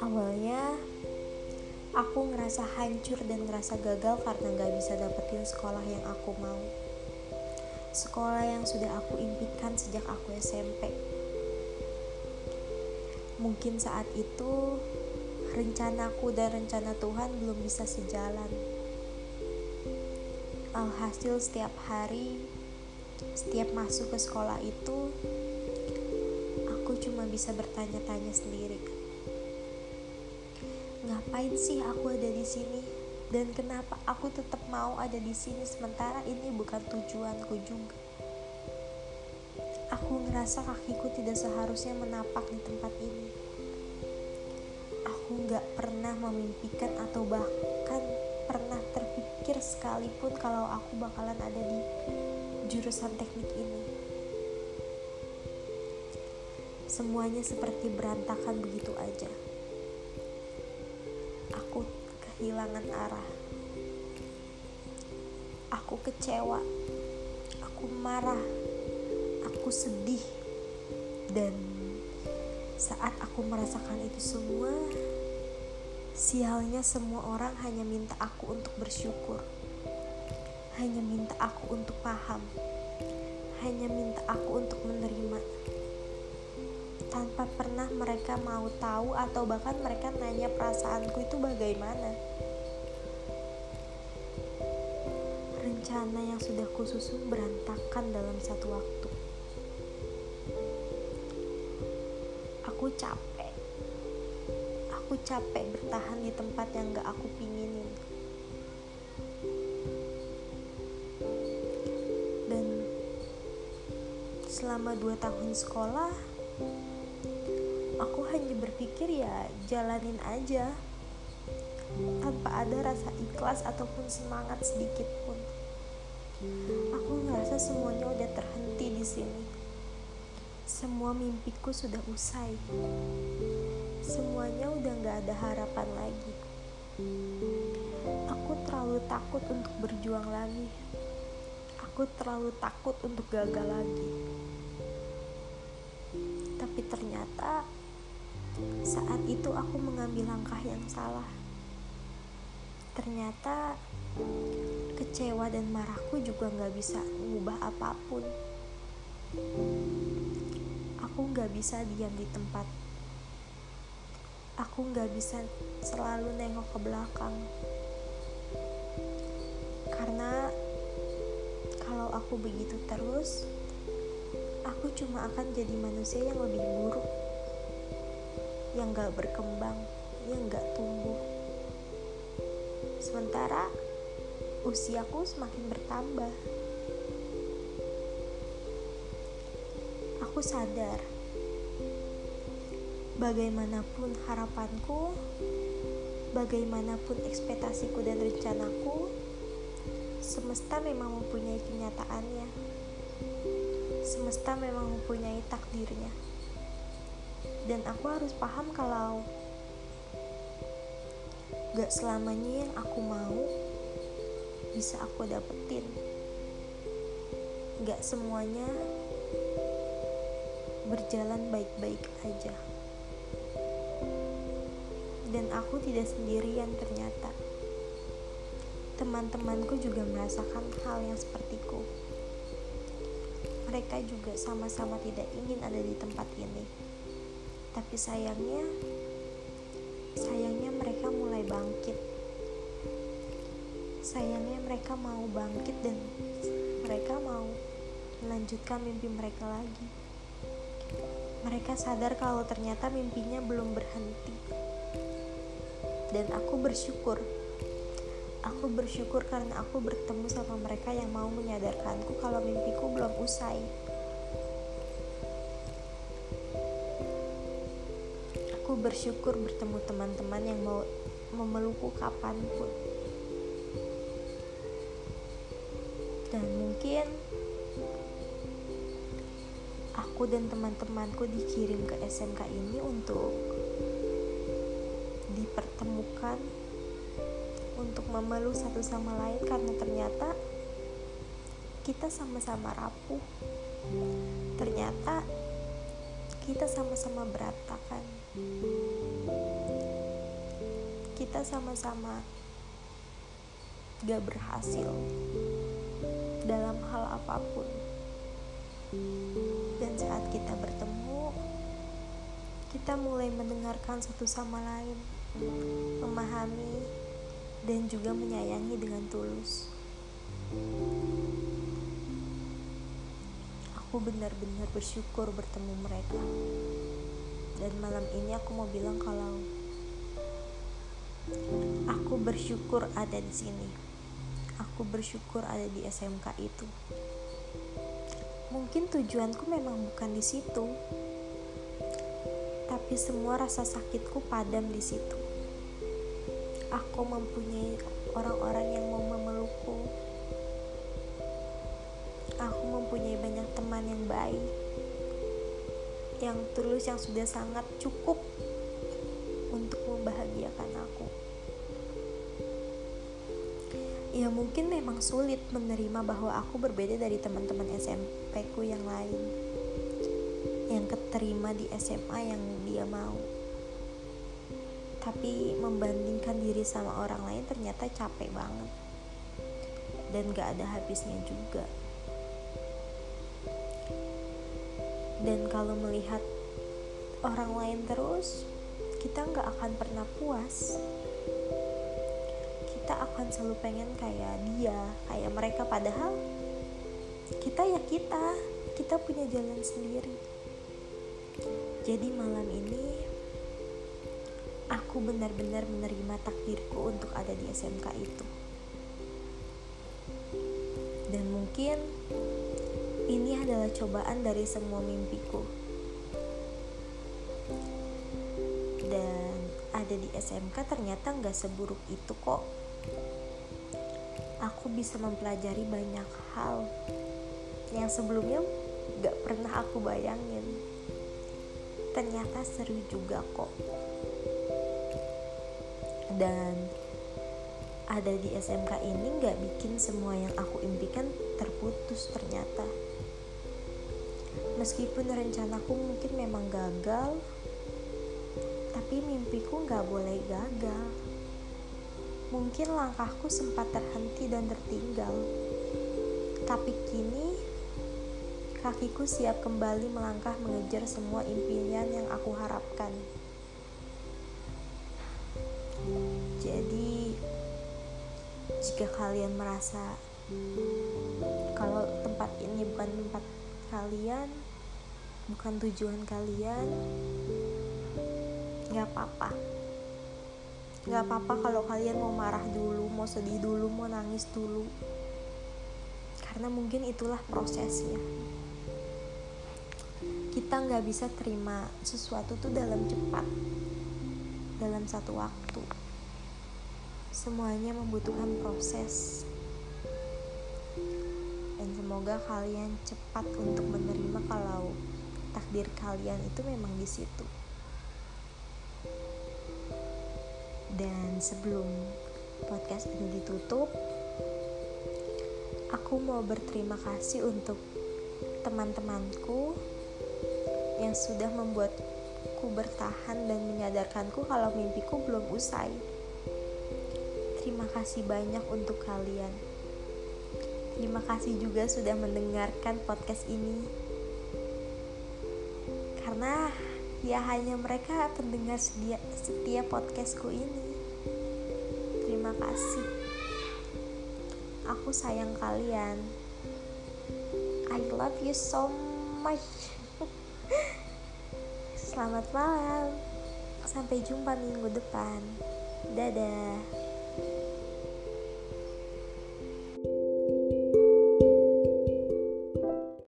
Awalnya aku ngerasa hancur dan ngerasa gagal karena gak bisa dapetin sekolah yang aku mau. Sekolah yang sudah aku impikan sejak aku SMP. Mungkin saat itu rencanaku dan rencana Tuhan belum bisa sejalan. Alhasil setiap hari, setiap masuk ke sekolah itu, aku cuma bisa bertanya-tanya sendiri ngapain sih aku ada di sini? Dan kenapa aku tetap mau ada di sini sementara ini bukan tujuanku juga? Aku ngerasa kakiku tidak seharusnya menapak di tempat ini. Aku nggak pernah memimpikan atau bahkan pernah terpikir sekalipun kalau aku bakalan ada di jurusan teknik ini. Semuanya seperti berantakan begitu aja. Aku kehilangan arah. Aku kecewa, aku marah, aku sedih, dan saat aku merasakan itu semua, sialnya semua orang hanya minta aku untuk bersyukur, hanya minta aku untuk paham, mereka mau tahu atau bahkan mereka nanya perasaanku itu bagaimana. Rencana yang sudah kususun berantakan dalam satu waktu. Aku capek. Aku capek bertahan di tempat yang gak aku pinginin. Dan selama dua tahun sekolah, aku hanya berpikir ya jalanin aja. Tanpa ada rasa ikhlas ataupun semangat sedikit pun. Aku ngerasa semuanya udah terhenti di sini. Semua mimpiku sudah usai. Semuanya udah gak ada harapan lagi. Aku terlalu takut untuk berjuang lagi. Aku terlalu takut untuk gagal lagi. Tapi ternyata saat itu aku mengambil langkah yang salah. Ternyata kecewa dan marahku juga gak bisa mengubah apa pun. Aku gak bisa diam di tempat. Aku gak bisa selalu nengok ke belakang. Karena kalau aku begitu terus, aku cuma akan jadi manusia yang lebih buruk yang gak berkembang, yang gak tumbuh. Sementara usiaku semakin bertambah. Aku sadar, bagaimanapun harapanku, bagaimanapun ekspektasiku dan rencanaku, semesta memang mempunyai kenyataannya. Semesta memang mempunyai takdirnya dan aku harus paham kalau gak selamanya yang aku mau bisa aku dapetin. Gak semuanya berjalan baik-baik aja. Dan aku tidak sendirian ternyata. Teman-temanku juga merasakan hal yang sepertiku. Mereka juga sama-sama tidak ingin ada di tempat ini tapi sayangnya sayangnya mereka mulai bangkit. Sayangnya mereka mau bangkit dan mereka mau melanjutkan mimpi mereka lagi. Mereka sadar kalau ternyata mimpinya belum berhenti. Dan aku bersyukur. Aku bersyukur karena aku bertemu sama mereka yang mau menyadarkanku kalau mimpiku belum usai Aku bersyukur bertemu teman-teman yang mau memelukku kapan pun. Dan mungkin aku dan teman-temanku dikirim ke SMK ini untuk dipertemukan untuk memeluk satu sama lain karena ternyata kita sama-sama rapuh. Ternyata kita sama-sama berantakan. Kita sama-sama gak berhasil dalam hal apa pun. Dan saat kita bertemu, kita mulai mendengarkan satu sama lain, memahami, dan juga menyayangi dengan tulus. Aku benar-benar bersyukur bertemu mereka. Dan malam ini aku mau bilang kalau aku bersyukur ada di sini aku bersyukur ada di SMK itu. Mungkin tujuanku memang bukan di situ, tapi semua rasa sakitku padam di situ. Aku mempunyai orang-orang yang mau memelukku. Teman yang baik, yang tulus, yang sudah sangat cukup untuk membahagiakan aku. Ya mungkin memang sulit menerima bahwa aku berbeda dari teman-teman SMP ku yang lain yang keterima di SMA yang dia mau. Tapi membandingkan diri sama orang lain ternyata capek banget. Dan gak ada habisnya juga dan kalau melihat orang lain terus kita gak akan pernah puas. Kita akan selalu pengen kayak dia kayak mereka. Padahal kita ya kita kita punya jalan sendiri. Jadi malam ini aku benar-benar menerima takdirku untuk ada di SMK itu. Dan mungkin ini adalah cobaan dari semua mimpiku dan ada di SMK ternyata nggak seburuk itu kok aku bisa mempelajari banyak hal yang sebelumnya gak pernah aku bayangin. Ternyata seru juga kok. Dan ada di SMK ini gak bikin semua yang aku impikan terputus ternyata. Meskipun rencanaku mungkin memang gagal, tapi mimpiku gak boleh gagal Mungkin langkahku sempat terhenti dan tertinggal, tapi kini kakiku siap kembali melangkah mengejar semua impian yang aku harapkan. Jadi, jika kalian merasa kalau tempat ini bukan tempat kalian, bukan tujuan kalian, nggak apa-apa Gak apa-apa kalau kalian mau marah dulu, mau sedih dulu, mau nangis dulu. Karena mungkin itulah prosesnya. Kita nggak bisa terima sesuatu tuh dalam cepat, dalam satu waktu. Semuanya membutuhkan proses. Dan semoga kalian cepat untuk menerima kalau takdir kalian itu memang di situ. Dan sebelum podcast ini ditutup, aku mau berterima kasih untuk teman-temanku yang sudah membuatku bertahan dan menyadarkanku kalau mimpiku belum usai. Terima kasih banyak untuk kalian. Terima kasih juga sudah mendengarkan podcast ini. Karena ya hanya mereka pendengar setia, setia podcastku ini terima kasih. Aku sayang kalian. I love you so much. Selamat malam. Sampai jumpa minggu depan. Dadah.